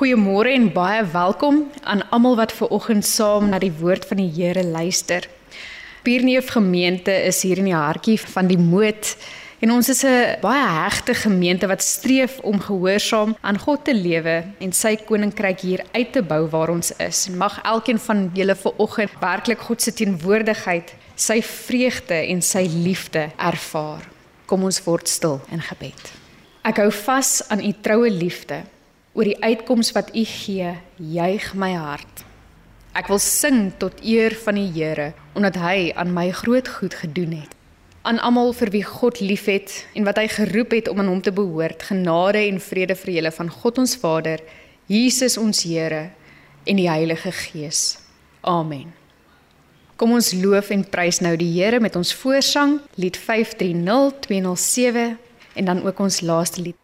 Goeiemôre en baie welkom aan almal wat ver oggend saam na die woord van die Here luister. Pierneef gemeente is hier in die hartjie van die moed en ons is 'n baie hegte gemeente wat streef om gehoorsaam aan God te lewe en sy koninkryk hier uit te bou waar ons is. Mag elkeen van julle ver oggend werklik God se teenwoordigheid, sy vreugde en sy liefde ervaar. Kom ons word stil in gebed. Ek hou vas aan u troue liefde oor die uitkoms wat U gee, juig my hart. Ek wil sing tot eer van die Here omdat hy aan my groot goed gedoen het. Aan almal vir wie God liefhet en wat hy geroep het om aan hom te behoort, genade en vrede vir julle van God ons Vader, Jesus ons Here en die Heilige Gees. Amen. Kom ons loof en prys nou die Here met ons voorsang, lied 530 207 en dan ook ons laaste lied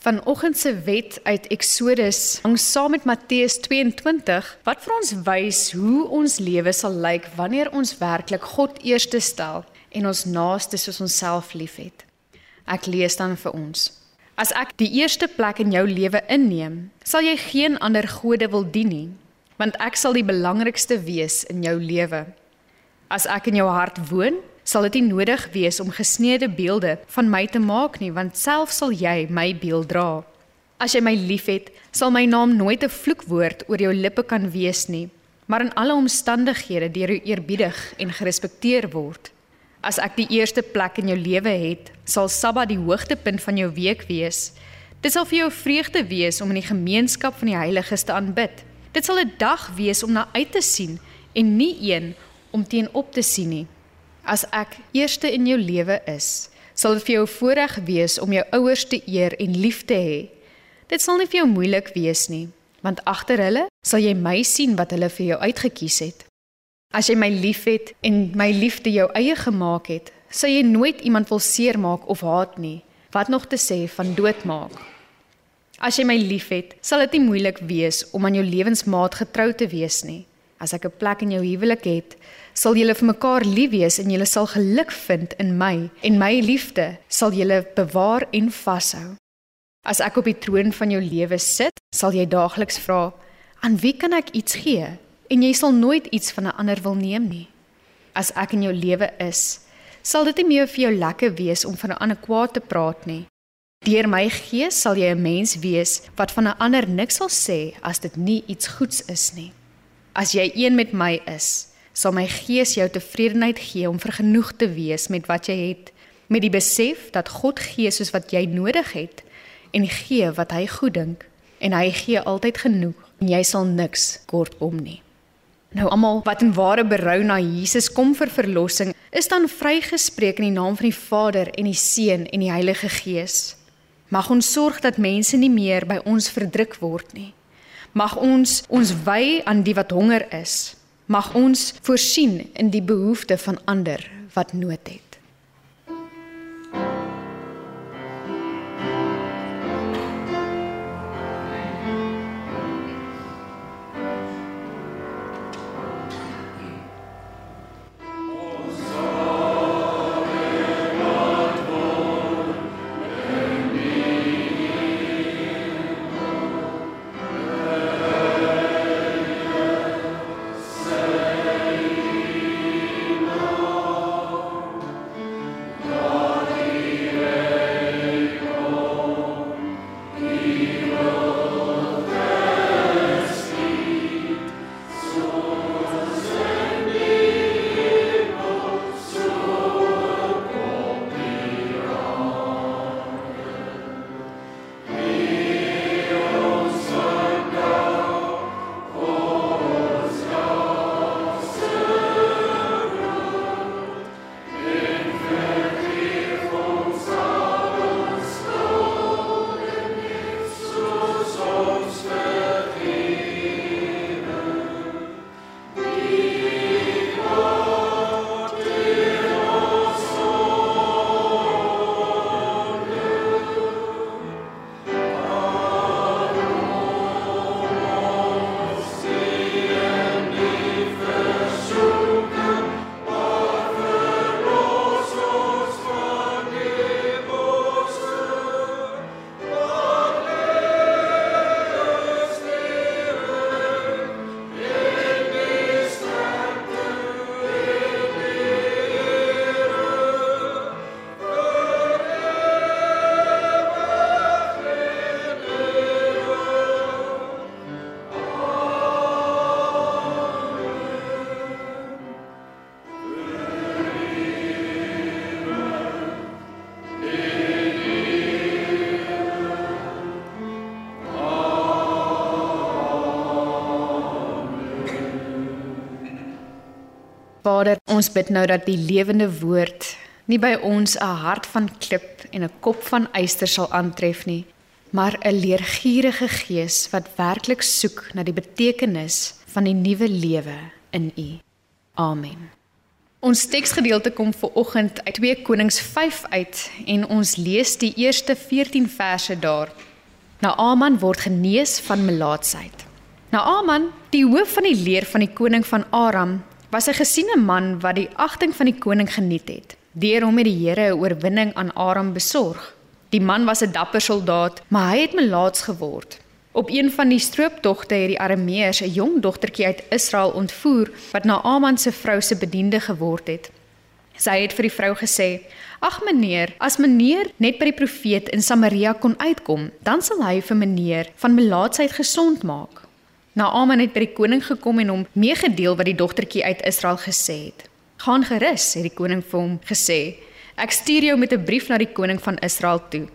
Vanoggend se wet uit Eksodus hang saam met Matteus 22 wat vir ons wys hoe ons lewe sal lyk wanneer ons werklik God eerste stel en ons naaste soos onsself liefhet. Ek lees dan vir ons. As ek die eerste plek in jou lewe inneem, sal jy geen ander gode wil dien nie, want ek sal die belangrikste wees in jou lewe. As ek in jou hart woon, sal dit nie nodig wees om gesneede beelde van my te maak nie, want self sal jy my beeld dra. As jy my liefhet, sal my naam nooit 'n vloekwoord oor jou lippe kan wees nie, maar in alle omstandighede deur jou eerbiedig en gerespekteer word. As ek die eerste plek in jou lewe het, sal Sabbat die hoogtepunt van jou week wees. Dit sal vir jou vreugde wees om in die gemeenskap van die heiliges te aanbid. Dit sal 'n dag wees om na uit te sien en nie een om teenop te sien nie. As ek eerste in jou lewe is, sal dit vir jou voorreg wees om jou ouers te eer en lief te hê. Dit sal nie vir jou moeilik wees nie, want agter hulle sal jy my sien wat hulle vir jou uitget kies het. As jy my liefhet en my liefde jou eie gemaak het, sal jy nooit iemand wil seermaak of haat nie, wat nog te sê van doodmaak. As jy my liefhet, sal dit nie moeilik wees om aan jou lewensmaat getrou te wees nie. As ek 'n plek in jou huwelik het, sal julle vir mekaar lief wees en julle sal geluk vind in my en my liefde sal julle bewaar en vashou. As ek op die troon van jou lewe sit, sal jy daagliks vra, "Aan wie kan ek iets gee?" en jy sal nooit iets van 'n ander wil neem nie. As ek in jou lewe is, sal dit nie meer vir jou lekker wees om van 'n ander kwaad te praat nie. Deur my gees sal jy 'n mens wees wat van 'n ander niks sal sê as dit nie iets goeds is nie. As jy een met my is, sal my gees jou tevredenheid gee om vergenoeg te wees met wat jy het, met die besef dat God gee soos wat jy nodig het en gee wat hy goed dink en hy gee altyd genoeg en jy sal niks kortom nie. Nou almal wat in ware berou na Jesus kom vir verlossing, is dan vrygespreek in die naam van die Vader en die Seun en die Heilige Gees. Mag ons sorg dat mense nie meer by ons verdruk word nie. Mag ons ons wy aan die wat honger is mag ons voorsien in die behoeftes van ander wat nood het. Vader, ons bid nou dat die lewende woord nie by ons 'n hart van klip en 'n kop van yster sal aantref nie, maar 'n leergierige gees wat werklik soek na die betekenis van die nuwe lewe in U. Amen. Ons teksgedeelte kom vir oggend uit 2 Konings 5 uit en ons lees die eerste 14 verse daar. Naaman word genees van melaatsheid. Naaman, die hoof van die leer van die koning van Aram, was 'n gesiene man wat die agting van die koning geniet het. Deur hom het die Here 'n oorwinning aan Aram besorg. Die man was 'n dapper soldaat, maar hy het melaats geword. Op een van die strooptogte het die Arameërs 'n jong dogtertjie uit Israel ontvoer wat Naaman se vrou se bediende geword het. Sy het vir die vrou gesê: "Ag meneer, as meneer net by die profeet in Samaria kon uitkom, dan sal hy vir meneer van melaatsheid gesond maak." Naaman het by die koning gekom en hom meegedeel wat die dogtertjie uit Israel gesê het. "Gaan gerus," het die koning vir hom gesê. "Ek stuur jou met 'n brief na die koning van Israel toe."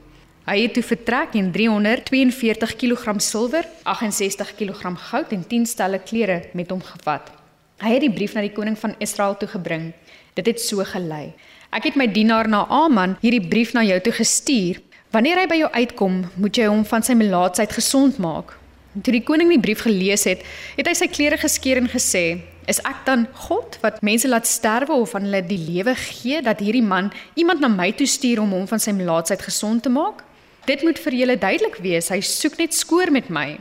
Hy het toe vertrek en 342 kg silwer, 68 kg goud en 10 stelle klere met hom gevat. Hy het die brief na die koning van Israel toe gebring. Dit het so gelei. Ek het my dienaar na Aman hierdie brief na jou toe gestuur. Wanneer hy by jou uitkom, moet jy hom van sy melaatsheid gesond maak. Toe die koning die brief gelees het, het hy sy klere geskeur en gesê: "Is ek dan God wat mense laat sterwe of aan hulle die lewe gee dat hierdie man iemand na my toe stuur om hom van sy melaatsheid gesond te maak? Dit moet vir julle duidelik wees, hy soek net skoor met my."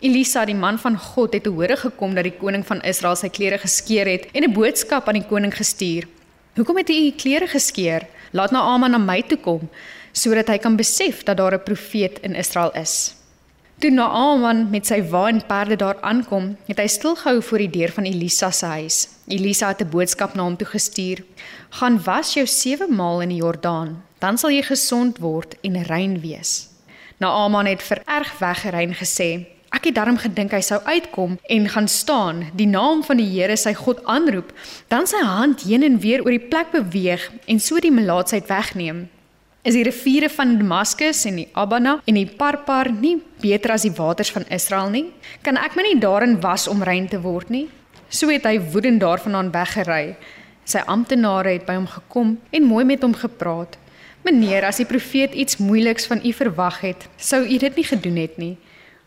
Elisa, die man van God, het te hore gekom dat die koning van Israel sy klere geskeur het en 'n boodskap aan die koning gestuur. "Hoekom het u u klere geskeur? Laat nou Aman na my toe kom sodat hy kan besef dat daar 'n profeet in Israel is." Toe Naaman met sy wa en perde daar aankom, het hy stilgehou voor die deur van Elisa se huis. Elisa het 'n boodskap na hom toe gestuur: "Gaan was jou 7 maal in die Jordaan, dan sal jy gesond word en rein wees." Naaman het vererg weggerein gesê: Ek het daarom gedink hy sou uitkom en gaan staan, die naam van die Here sy God aanroep, dan sy hand heen en weer oor die plek beweeg en so die melaatsheid wegneem. Is die riviere van Damaskus en die Abana en die Parpar nie beter as die waters van Israel nie? Kan ek my nie daarin was om rein te word nie? So het hy woedend daarvandaan weggery. Sy amptenare het by hom gekom en mooi met hom gepraat. Meneer, as die profeet iets moeiliks van u verwag het, sou u dit nie gedoen het nie.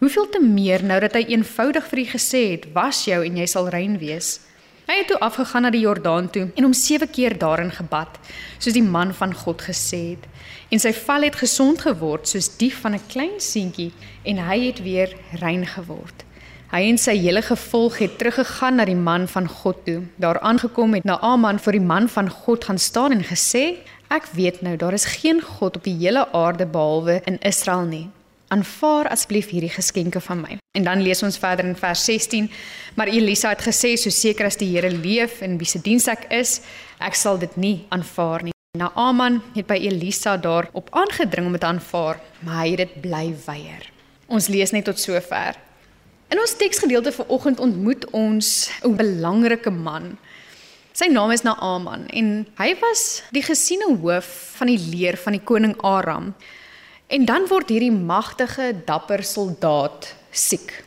Hoeveel te meer nou dat hy eenvoudig vir u gesê het: "Was jou en jy sal rein wees." Hy het toe afgegaan na die Jordaan toe en hom 7 keer daarin gebad, soos die man van God gesê het, en sy val het gesond geword soos die van 'n klein seentjie en hy het weer rein geword. Hy en sy hele gevolg het teruggegaan na die man van God toe. Daar aangekom het Naaman voor die man van God gaan staan en gesê: "Ek weet nou daar is geen God op die hele aarde behalwe in Israel nie aanvaar asseblief hierdie geskenke van my. En dan lees ons verder in vers 16. Maar Elisa het gesê so seker as die Here leef en wie se diens ek is, ek sal dit nie aanvaar nie. Naaman het by Elisa daarop aangedring om dit aanvaar, maar hy het dit bly weier. Ons lees net tot sover. In ons teksgedeelte vir oggend ontmoet ons 'n belangrike man. Sy naam is Naaman en hy was die gesiene hoof van die leer van die koning Aram. En dan word hierdie magtige, dapper soldaat siek.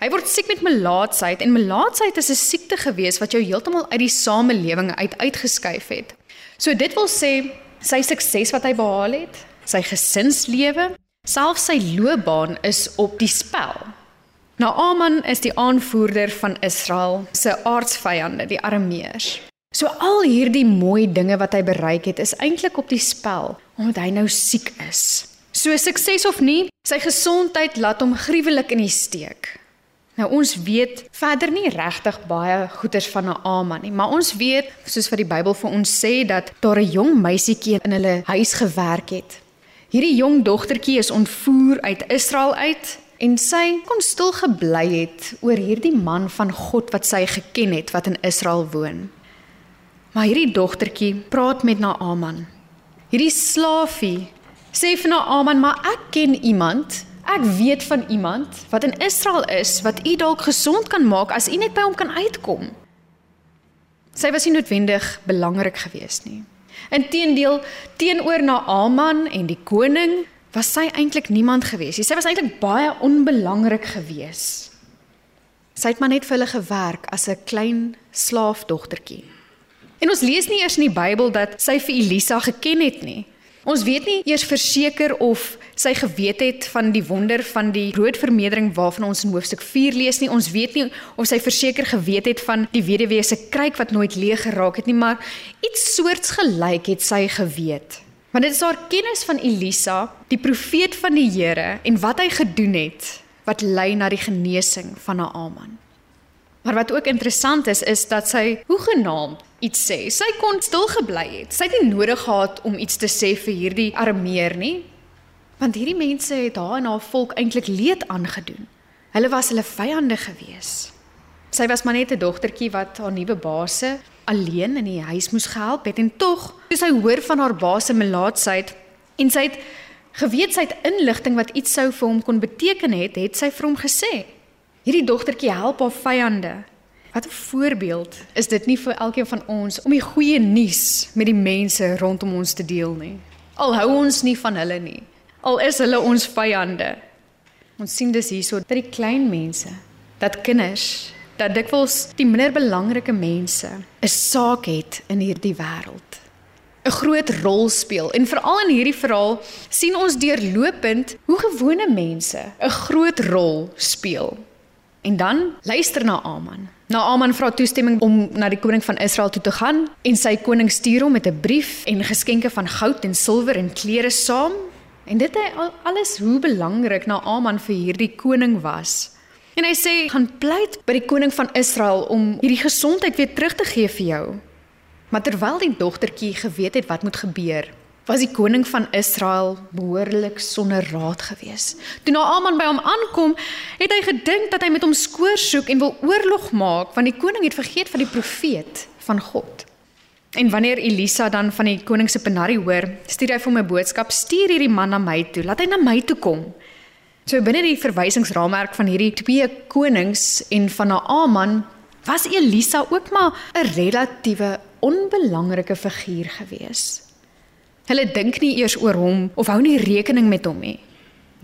Hy word siek met melaatsheid en melaatsheid is 'n siekte gewees wat jou heeltemal uit die samelewing uit uitgeskuif het. So dit wil sê sy sukses wat hy behaal het, sy gesinslewe, selfs sy loopbaan is op die spel. Naaman is die aanvoerder van Israel se aardsvyande, die Arameërs. So al hierdie mooi dinge wat hy bereik het, is eintlik op die spel omdat hy nou siek is. So sukses of nie, sy gesondheid laat hom gruwelik in die steek. Nou ons weet verder nie regtig baie goeters van Naaman nie, maar ons weet soos wat die Bybel vir ons sê dat daar 'n jong meisietjie in hulle huis gewerk het. Hierdie jong dogtertjie is ontvoer uit Israel uit en sy kon stil gebly het oor hierdie man van God wat sy geken het wat in Israel woon. Maar hierdie dogtertjie praat met Naaman. Hierdie slaafie sê vir Naaman, maar ek ken iemand, ek weet van iemand wat in Israel is wat u dalk gesond kan maak as u net by hom kan uitkom. Sy was nie noodwendig belangrik geweest nie. Inteendeel, teenoor Naaman en die koning was sy eintlik niemand geweest nie. Sy was eintlik baie onbelangrik geweest. Sy het maar net vir hulle gewerk as 'n klein slaafdogtertjie. En ons lees nie eers in die Bybel dat sy vir Elisa geken het nie. Ons weet nie eers verseker of sy geweet het van die wonder van die broodvermeerdering waarvan ons in hoofstuk 4 lees nie. Ons weet nie of sy verseker geweet het van die weduwee se kruik wat nooit leeg geraak het nie, maar iets soorts gelyk het sy geweet. Want dit is haar kennis van Elisa, die profeet van die Here en wat hy gedoen het wat lei na die genesing van Naaman. Maar wat ook interessant is, is dat sy hoegenaamd iets sê. Sy kon stil gebly het. Sy het nie nodig gehad om iets te sê vir hierdie armeer nie. Want hierdie mense het haar en haar volk eintlik leed aangedoen. Hulle was hulle vyande gewees. Sy was maar net 'n dogtertjie wat haar nuwe baas alleen in die huis moes gehelp het en tog, toe sy hoor van haar baas se melaatsheid en sy het geweet sy het inligting wat iets sou vir hom kon beteken het, het sy vir hom gesê: Hierdie dogtertjie help haar vyande. Wat 'n voorbeeld is dit nie vir elkeen van ons om die goeie nuus met die mense rondom ons te deel nie. Al hou ons nie van hulle nie. Al is hulle ons vyande. Ons sien dus hierso dat die klein mense, dat kinders, dat dikwels die minder belangrike mense 'n saak het in hierdie wêreld. 'n Groot rol speel en veral in hierdie verhaal sien ons deurlopend hoe gewone mense 'n groot rol speel En dan luister na Aman. Naaman vra toestemming om na die koning van Israel toe te gaan en sy koning stuur hom met 'n brief en geskenke van goud en silwer en klere saam. En dit het alles hoe belangrik Naaman vir hierdie koning was. En hy sê gaan pleit by die koning van Israel om hierdie gesondheid weer terug te gee vir jou. Maar terwyl die dogtertjie geweet het wat moet gebeur, was die koning van Israel behoorlik sonder raad gewees. Toe Naaman by hom aankom, het hy gedink dat hy met hom skoor soek en wil oorlog maak, want die koning het vergeet van die profeet van God. En wanneer Elisa dan van die koning se penarie hoor, stuur hy vir hom 'n boodskap: "Stuur hierdie man na my toe, laat hy na my toe kom." So binne die verwysingsraamwerk van hierdie twee konings en van Naaman was Elisa ook maar 'n relatiewe onbelangrike figuur geweest. Hulle dink nie eers oor hom of hou nie rekening met hom nie.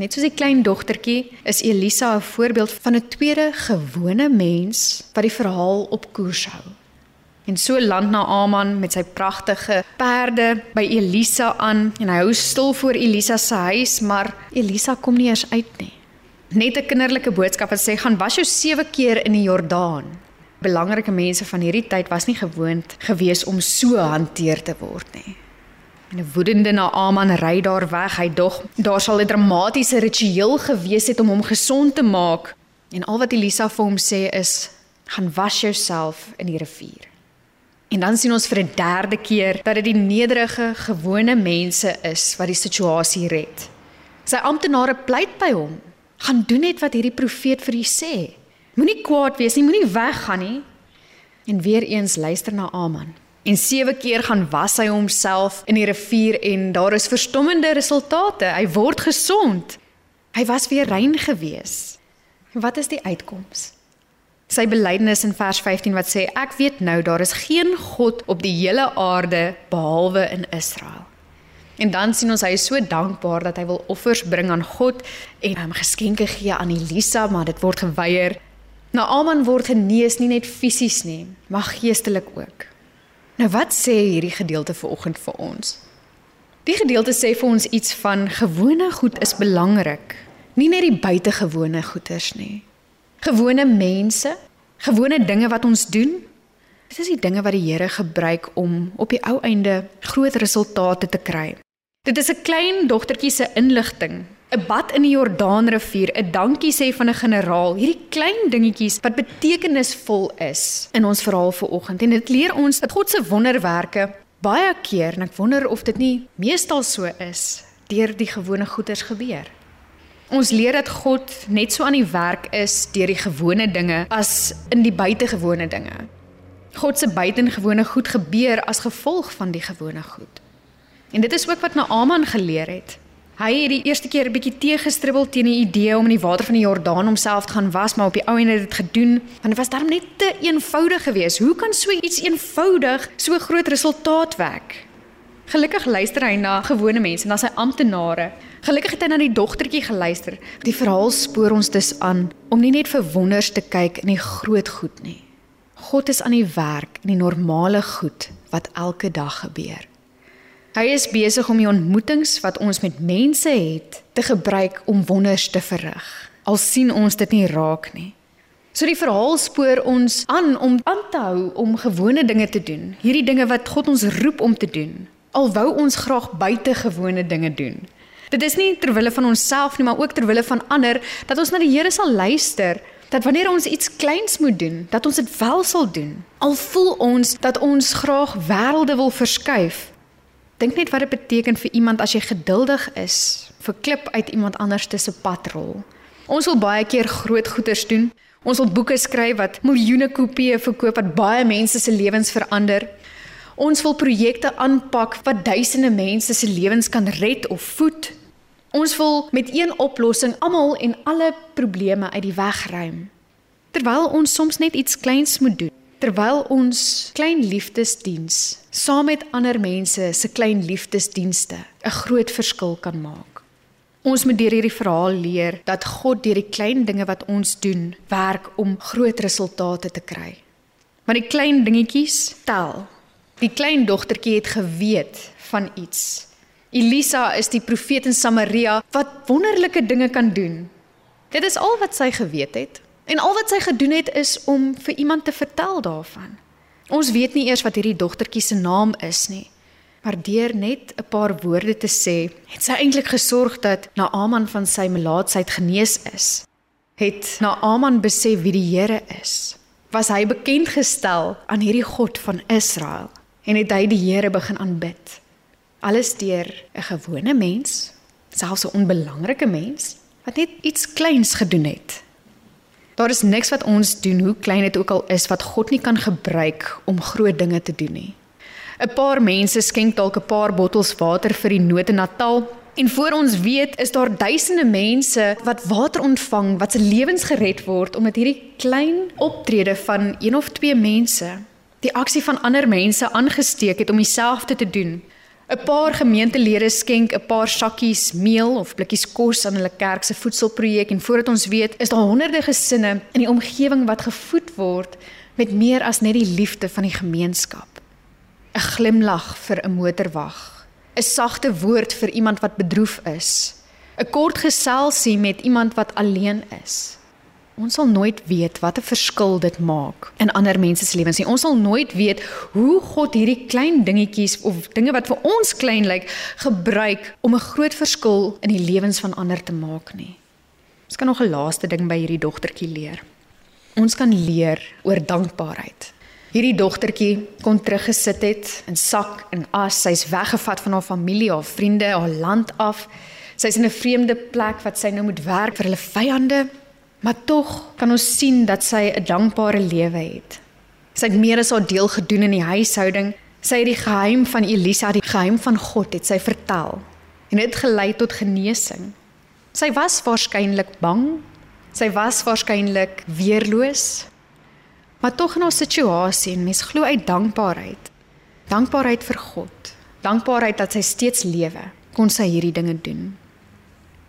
Net soos die klein dogtertjie is Elisa 'n voorbeeld van 'n tweede gewone mens wat die verhaal op koers hou. En so land Naaman met sy pragtige perde by Elisa aan en hy hou stil voor Elisa se huis, maar Elisa kom nie eers uit nie. Net 'n kinderlike boodskap wat sê gaan was jou 7 keer in die Jordaan. Belangrike mense van hierdie tyd was nie gewoond gewees om so hanteer te word nie. En 'n woedende Naaman ry daar weg. Hy dog daar sal 'n dramatiese ritueel gewees het om hom gesond te maak. En al wat Elisa vir hom sê is: "Gaan was jouself in die rivier." En dan sien ons vir 'n derde keer dat dit die nederige, gewone mense is wat die situasie red. Sy amptenare pleit by hom: "Gaan doen net wat hierdie profeet vir u sê. Moenie kwaad wees nie, moenie weggaan nie." En weer eens luister na Aman. En sewe keer gaan was hy homself in die rivier en daar is verstommende resultate. Hy word gesond. Hy was weer rein gewees. Wat is die uitkoms? Sy belydenis in vers 15 wat sê ek weet nou daar is geen god op die hele aarde behalwe in Israel. En dan sien ons hy is so dankbaar dat hy wil offers bring aan God en hom geskenke gee aan Elisa, maar dit word geweier. Naaman word genees nie net fisies nie, maar geestelik ook. Nou wat sê hierdie gedeelte vir oggend vir ons? Die gedeelte sê vir ons iets van gewone goed is belangrik, nie net die buitengewone goeders nie. Gewone mense, gewone dinge wat ons doen, dit is die dinge wat die Here gebruik om op die ou einde groot resultate te kry. Dit is 'n klein dogtertjie se inligting 'n bad in die Jordaanrivier, 'n dankie sê van 'n generaal. Hierdie klein dingetjies wat betekenisvol is in ons verhaal vir oggend. En dit leer ons dat God se wonderwerke baie keer, en ek wonder of dit nie meestal so is, deur die gewone goeders gebeur. Ons leer dat God net so aan die werk is deur die gewone dinge as in die buitengewone dinge. God se buitengewone goed gebeur as gevolg van die gewone goed. En dit is ook wat Naaman geleer het. Hy het die eerste keer 'n bietjie teëgestribbel teen die idee om in die water van die Jordaan homself te gaan was, maar op die ou en het dit gedoen, want dit was darm net te eenvoudig geweest. Hoe kan so iets eenvoudig so groot resultaat wek? Gelukkig luister hy na gewone mense, na sy amptenare. Gelukkig het hy na die dogtertjie geluister. Die verhaal spoor ons dus aan om nie net vir wonders te kyk in die groot goed nie. God is aan die werk in die normale goed wat elke dag gebeur. Hy is besig om die ontmoetings wat ons met mense het te gebruik om wonders te verrig. Al sien ons dit nie raak nie. So die verhaal spoor ons aan om aan te hou om gewone dinge te doen, hierdie dinge wat God ons roep om te doen. Al wou ons graag buitengewone dinge doen. Dit is nie ter wille van onsself nie, maar ook ter wille van ander dat ons na die Here sal luister dat wanneer ons iets kleins moet doen, dat ons dit wel sal doen. Al voel ons dat ons graag wêrelde wil verskuif. Dink net wat dit beteken vir iemand as jy geduldig is vir klip uit iemand anders se padrol. Ons wil baie keer groot goeders doen. Ons wil boeke skryf wat miljoene kopieë verkoop wat baie mense se lewens verander. Ons wil projekte aanpak wat duisende mense se lewens kan red of voed. Ons wil met een oplossing almal en alle probleme uit die weg ruim. Terwyl ons soms net iets kleins moet doen, terwyl ons klein liefdesdiens saam met ander mense se klein liefdesdienste 'n groot verskil kan maak. Ons moet deur hierdie verhaal leer dat God deur die klein dinge wat ons doen, werk om groot resultate te kry. Maar die klein dingetjies tel. Die klein dogtertjie het geweet van iets Elisa is die profeet in Samaria wat wonderlike dinge kan doen. Dit is al wat sy geweet het en al wat sy gedoen het is om vir iemand te vertel daarvan. Ons weet nie eers wat hierdie dogtertjie se naam is nie. Maar deur net 'n paar woorde te sê, het sy eintlik gesorg dat Naaman van sy melaatsheid genees is. Het Naaman besef wie die Here is. Was hy bekend gestel aan hierdie God van Israel en het hy die Here begin aanbid alles deur 'n gewone mens, selfs 'n onbelangrike mens wat net iets kleins gedoen het. Daar is niks wat ons doen, hoe klein dit ook al is, wat God nie kan gebruik om groot dinge te doen nie. 'n Paar mense skenk dalk 'n paar bottels water vir die nood in Natal en voor ons weet is daar duisende mense wat water ontvang wat se lewens gered word omdat hierdie klein optrede van een of twee mense die aksie van ander mense aangesteek het om dieselfde te doen. 'n Paar gemeentelede skenk 'n paar sakkies meel of blikkies kos aan hulle kerk se voedselprojek en voordat ons weet, is daar honderde gesinne in die omgewing wat gevoed word met meer as net die liefde van die gemeenskap. 'n Glimlag vir 'n motorwag, 'n sagte woord vir iemand wat bedroef is, 'n kort geselsie met iemand wat alleen is. Ons sal nooit weet wat 'n verskil dit maak in ander mense se lewens nie. Ons sal nooit weet hoe God hierdie klein dingetjies of dinge wat vir ons klein lyk, gebruik om 'n groot verskil in die lewens van ander te maak nie. Ons kan nog 'n laaste ding by hierdie dogtertjie leer. Ons kan leer oor dankbaarheid. Hierdie dogtertjie kon teruggesit het in sak en as. Sy's weggevat van haar familie, haar vriende, haar land af. Sy's in 'n vreemde plek wat sy nou moet werk vir hulle vyande. Maar tog kan ons sien dat sy 'n dankbare lewe het. Sy het meer as haar deel gedoen in die huishouding. Sy het die geheim van Elisa, die geheim van God, het sy vertel en dit gelei tot genesing. Sy was waarskynlik bang. Sy was waarskynlik weerloos. Maar tog in haar situasie en mens glo uit dankbaarheid. Dankbaarheid vir God. Dankbaarheid dat sy steeds lewe, kon sy hierdie dinge doen.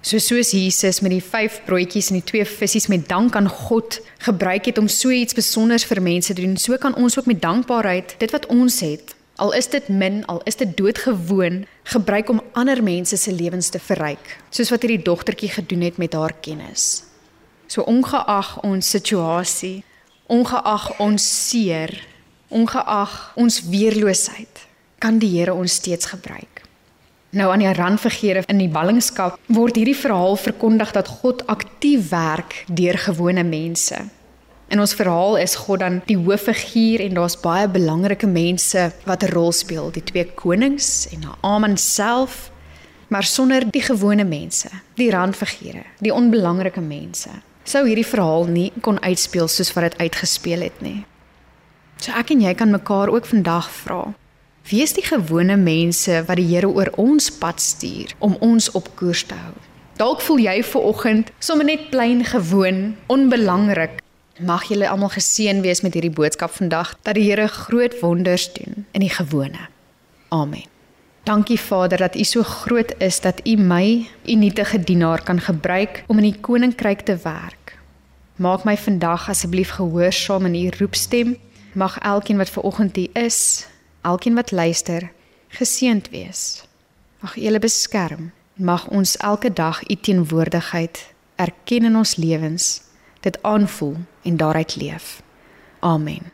So soos Jesus met die 5 broodjies en die 2 visse met dank aan God gebruik het om so iets spesiaals vir mense te doen, so kan ons ook met dankbaarheid dit wat ons het, al is dit min, al is dit doodgewoon, gebruik om ander mense se lewens te verryk, soos wat hierdie dogtertjie gedoen het met haar kennis. So ongeag ons situasie, ongeag ons seer, ongeag ons weerloosheid, kan die Here ons steeds gebruik. Nou aan die randfigure in die ballingskap word hierdie verhaal verkondig dat God aktief werk deur gewone mense. In ons verhaal is God dan die hooffiguur en daar's baie belangrike mense wat 'n rol speel, die twee konings en Naaman self, maar sonder die gewone mense, die randfigure, die onbelangrike mense. Sou hierdie verhaal nie kon uitspeel soos wat dit uitgespeel het nie. So ek en jy kan mekaar ook vandag vra, Wie is die gewone mense wat die Here oor ons pad stuur om ons op koers te hou? Dalk voel jy ver oggend sommer net plain gewoon, onbelangrik. Mag julle almal geseën wees met hierdie boodskap vandag dat die Here groot wonders doen in die gewone. Amen. Dankie Vader dat U so groot is dat U my, U nietige dienaar kan gebruik om in die koninkryk te werk. Maak my vandag asseblief gehoorsaam in U roepstem. Mag elkeen wat ver oggend hier is, elkeen wat luister, geseënd wees. Mag U hulle beskerm. Mag ons elke dag U teenwoordigheid erken in ons lewens, dit aanvoel en daaruit leef. Amen.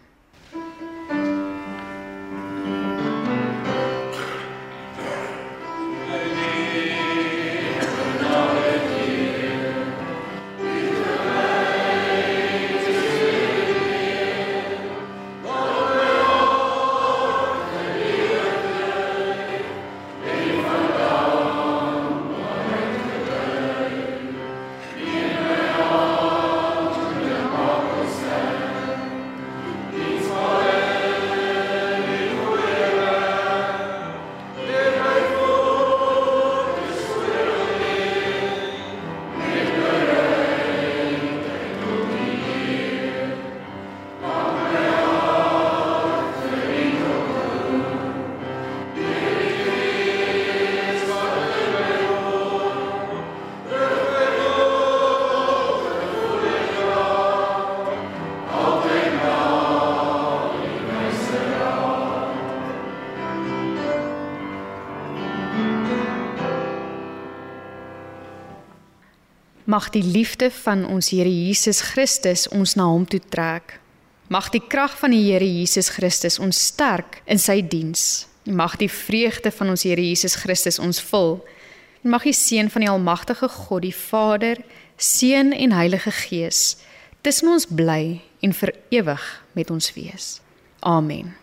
Mag die liefde van ons Here Jesus Christus ons na hom toe trek. Mag die krag van die Here Jesus Christus ons sterk in sy diens. Mag die vreugde van ons Here Jesus Christus ons vul. Mag die seën van die almagtige God, die Vader, Seun en Heilige Gees tussen ons bly en vir ewig met ons wees. Amen.